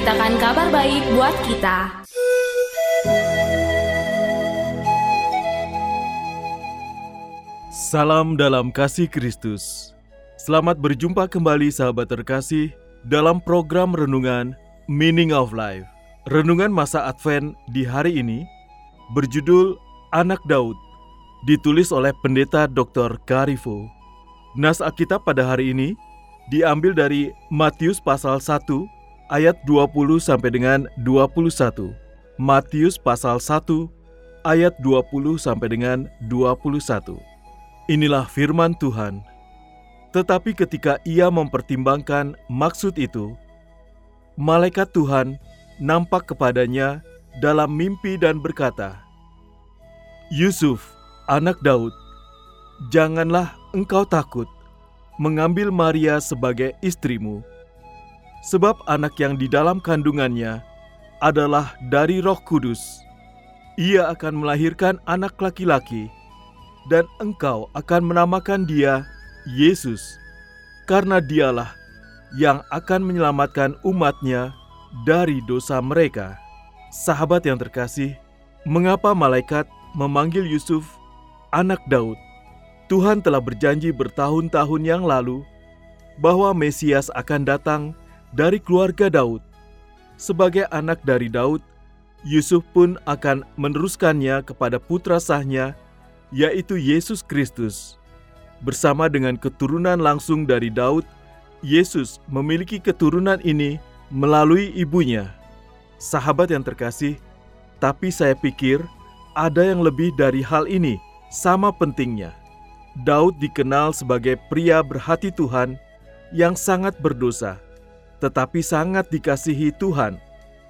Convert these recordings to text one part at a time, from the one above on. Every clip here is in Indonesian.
Memberitakan kabar baik buat kita Salam dalam kasih Kristus. Selamat berjumpa kembali sahabat terkasih dalam program renungan Meaning of Life. Renungan masa Advent di hari ini berjudul Anak Daud, ditulis oleh Pendeta Dr. Karifo. Nas Alkitab pada hari ini diambil dari Matius pasal 1 ayat 20 sampai dengan 21. Matius pasal 1 ayat 20 sampai dengan 21. Inilah firman Tuhan. Tetapi ketika ia mempertimbangkan maksud itu, malaikat Tuhan nampak kepadanya dalam mimpi dan berkata, "Yusuf, anak Daud, janganlah engkau takut mengambil Maria sebagai istrimu, sebab anak yang di dalam kandungannya adalah dari Roh Kudus. Ia akan melahirkan anak laki-laki." dan engkau akan menamakan dia Yesus, karena dialah yang akan menyelamatkan umatnya dari dosa mereka. Sahabat yang terkasih, mengapa malaikat memanggil Yusuf anak Daud? Tuhan telah berjanji bertahun-tahun yang lalu bahwa Mesias akan datang dari keluarga Daud. Sebagai anak dari Daud, Yusuf pun akan meneruskannya kepada putra sahnya, yaitu Yesus Kristus. Bersama dengan keturunan langsung dari Daud, Yesus memiliki keturunan ini melalui ibunya. Sahabat yang terkasih, tapi saya pikir ada yang lebih dari hal ini, sama pentingnya. Daud dikenal sebagai pria berhati Tuhan yang sangat berdosa, tetapi sangat dikasihi Tuhan.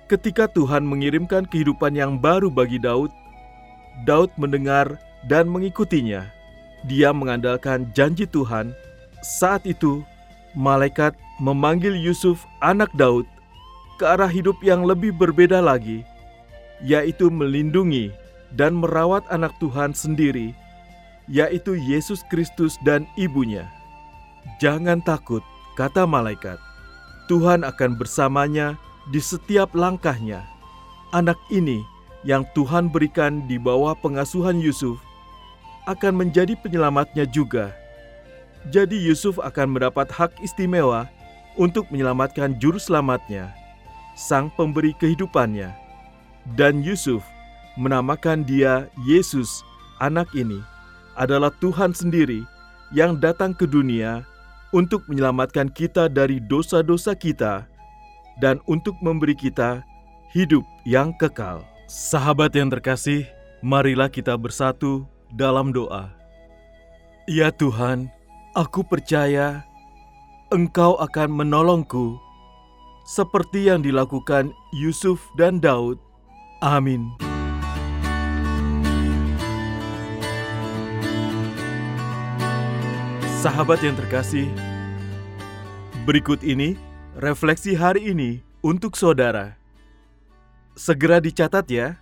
Ketika Tuhan mengirimkan kehidupan yang baru bagi Daud, Daud mendengar dan mengikutinya. Dia mengandalkan janji Tuhan. Saat itu, malaikat memanggil Yusuf, anak Daud, ke arah hidup yang lebih berbeda lagi, yaitu melindungi dan merawat anak Tuhan sendiri, yaitu Yesus Kristus dan ibunya. "Jangan takut," kata malaikat. "Tuhan akan bersamanya di setiap langkahnya." Anak ini yang Tuhan berikan di bawah pengasuhan Yusuf akan menjadi penyelamatnya juga. Jadi Yusuf akan mendapat hak istimewa untuk menyelamatkan juru selamatnya, sang pemberi kehidupannya. Dan Yusuf menamakan dia Yesus, anak ini adalah Tuhan sendiri yang datang ke dunia untuk menyelamatkan kita dari dosa-dosa kita dan untuk memberi kita hidup yang kekal. Sahabat yang terkasih, marilah kita bersatu dalam doa. Ya Tuhan, aku percaya Engkau akan menolongku seperti yang dilakukan Yusuf dan Daud. Amin. Sahabat yang terkasih, berikut ini refleksi hari ini untuk saudara. Segera dicatat ya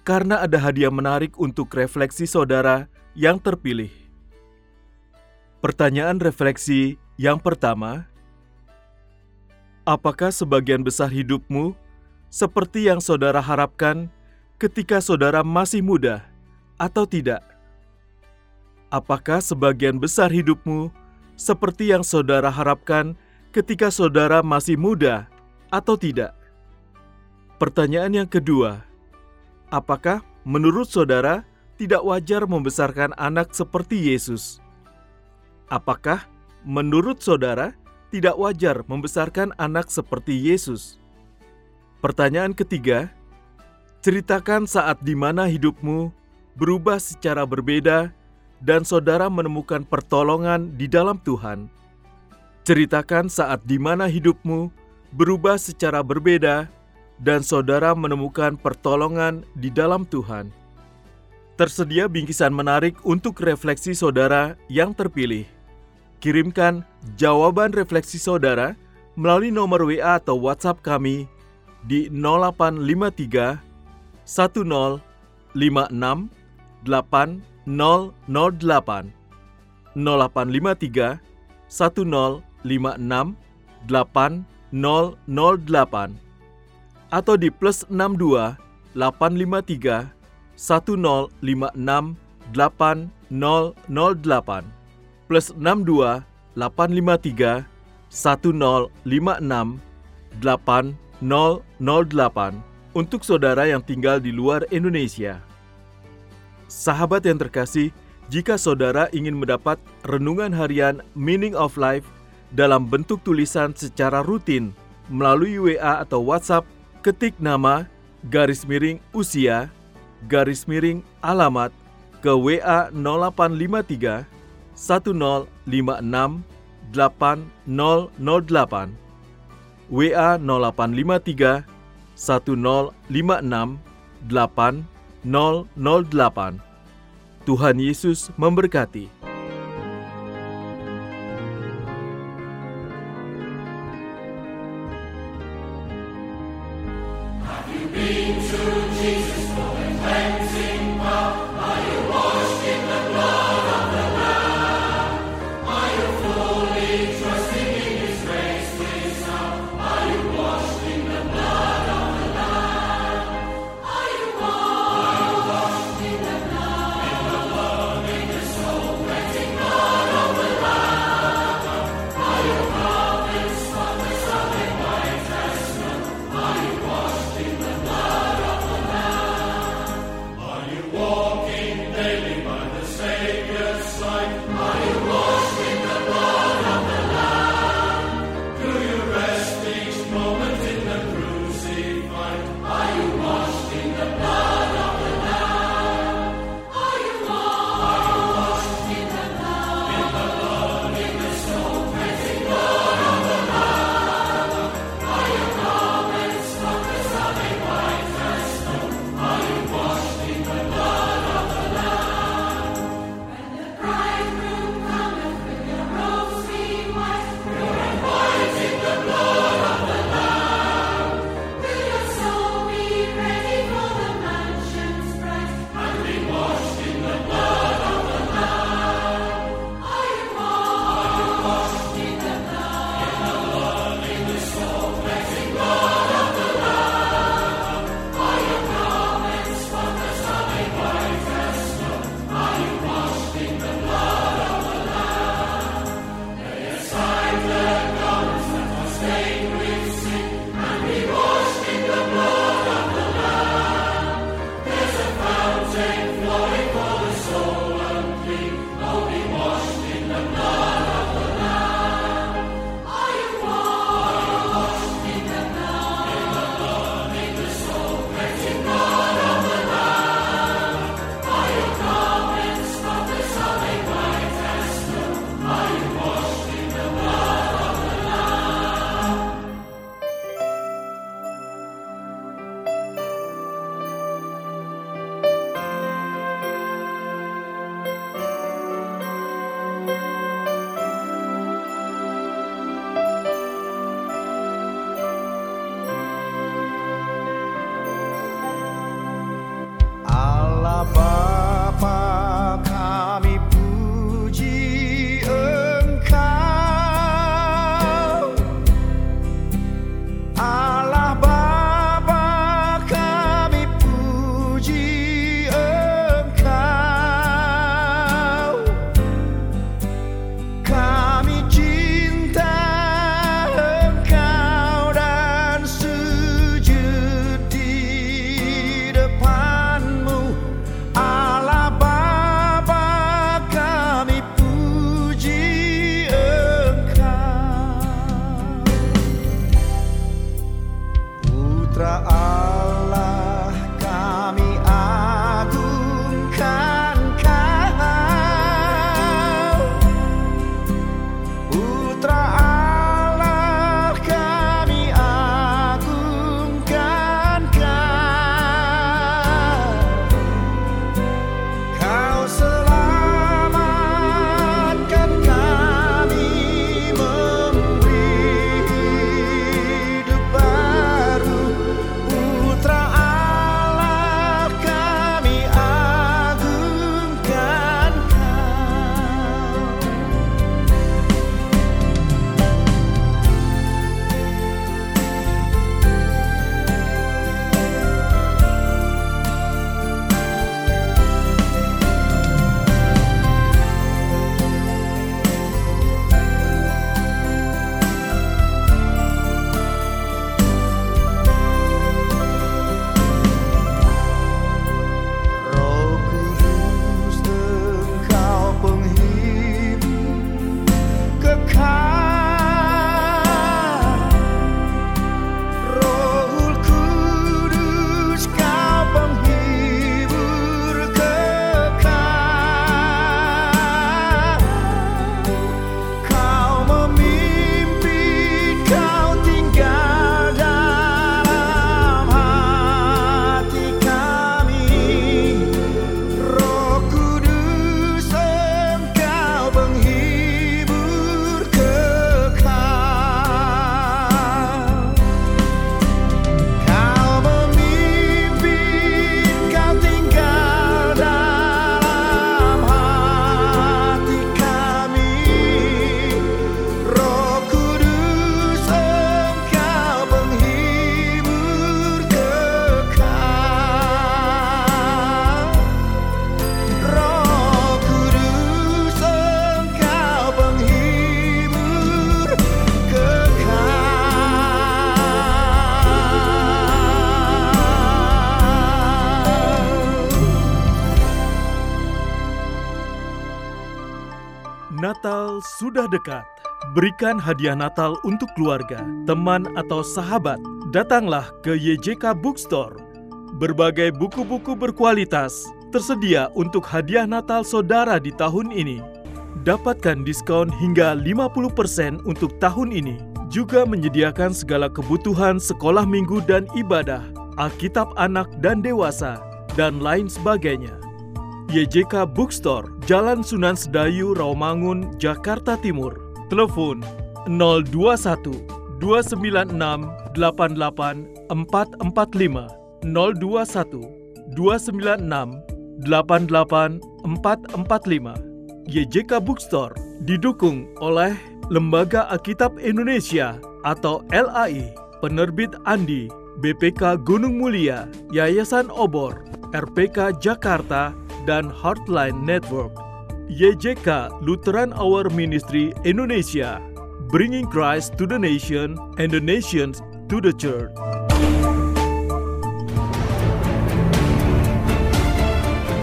karena ada hadiah menarik untuk refleksi saudara yang terpilih. Pertanyaan refleksi yang pertama: Apakah sebagian besar hidupmu seperti yang saudara harapkan ketika saudara masih muda, atau tidak? Apakah sebagian besar hidupmu seperti yang saudara harapkan ketika saudara masih muda, atau tidak? Pertanyaan yang kedua: Apakah menurut saudara tidak wajar membesarkan anak seperti Yesus? Apakah menurut saudara tidak wajar membesarkan anak seperti Yesus? Pertanyaan ketiga, Ceritakan saat di mana hidupmu berubah secara berbeda dan saudara menemukan pertolongan di dalam Tuhan. Ceritakan saat di mana hidupmu berubah secara berbeda dan saudara menemukan pertolongan di dalam Tuhan. Tersedia bingkisan menarik untuk refleksi saudara yang terpilih. Kirimkan jawaban refleksi saudara melalui nomor WA atau WhatsApp kami di 0853 1056 8008 0853 1056 8008 atau di plus 62 853 1056 8008 plus 62 853 1056 8008 untuk saudara yang tinggal di luar Indonesia. Sahabat yang terkasih, jika saudara ingin mendapat renungan harian Meaning of Life dalam bentuk tulisan secara rutin melalui WA atau WhatsApp, ketik nama garis miring usia garis miring alamat ke WA 0853 1056 8008 WA 0853 1056 8008 Tuhan Yesus memberkati. Natal sudah dekat. Berikan hadiah Natal untuk keluarga, teman, atau sahabat. Datanglah ke YJK Bookstore. Berbagai buku-buku berkualitas tersedia untuk hadiah Natal saudara di tahun ini. Dapatkan diskon hingga 50% untuk tahun ini. Juga menyediakan segala kebutuhan sekolah minggu dan ibadah, Alkitab anak dan dewasa, dan lain sebagainya. YJK Bookstore, Jalan Sunan Sedayu, Rawamangun, Jakarta Timur. Telepon 021 296 88 445 021 296 88 445. YJK Bookstore didukung oleh Lembaga Alkitab Indonesia atau LAI, Penerbit Andi, BPK Gunung Mulia, Yayasan Obor, RPK Jakarta, dan Heartline Network. YJK Lutheran Hour Ministry Indonesia, bringing Christ to the nation and the nations to the church.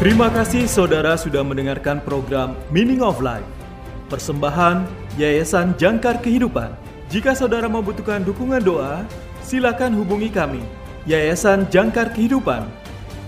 Terima kasih saudara sudah mendengarkan program Meaning of Life. Persembahan Yayasan Jangkar Kehidupan. Jika saudara membutuhkan dukungan doa, silakan hubungi kami, Yayasan Jangkar Kehidupan,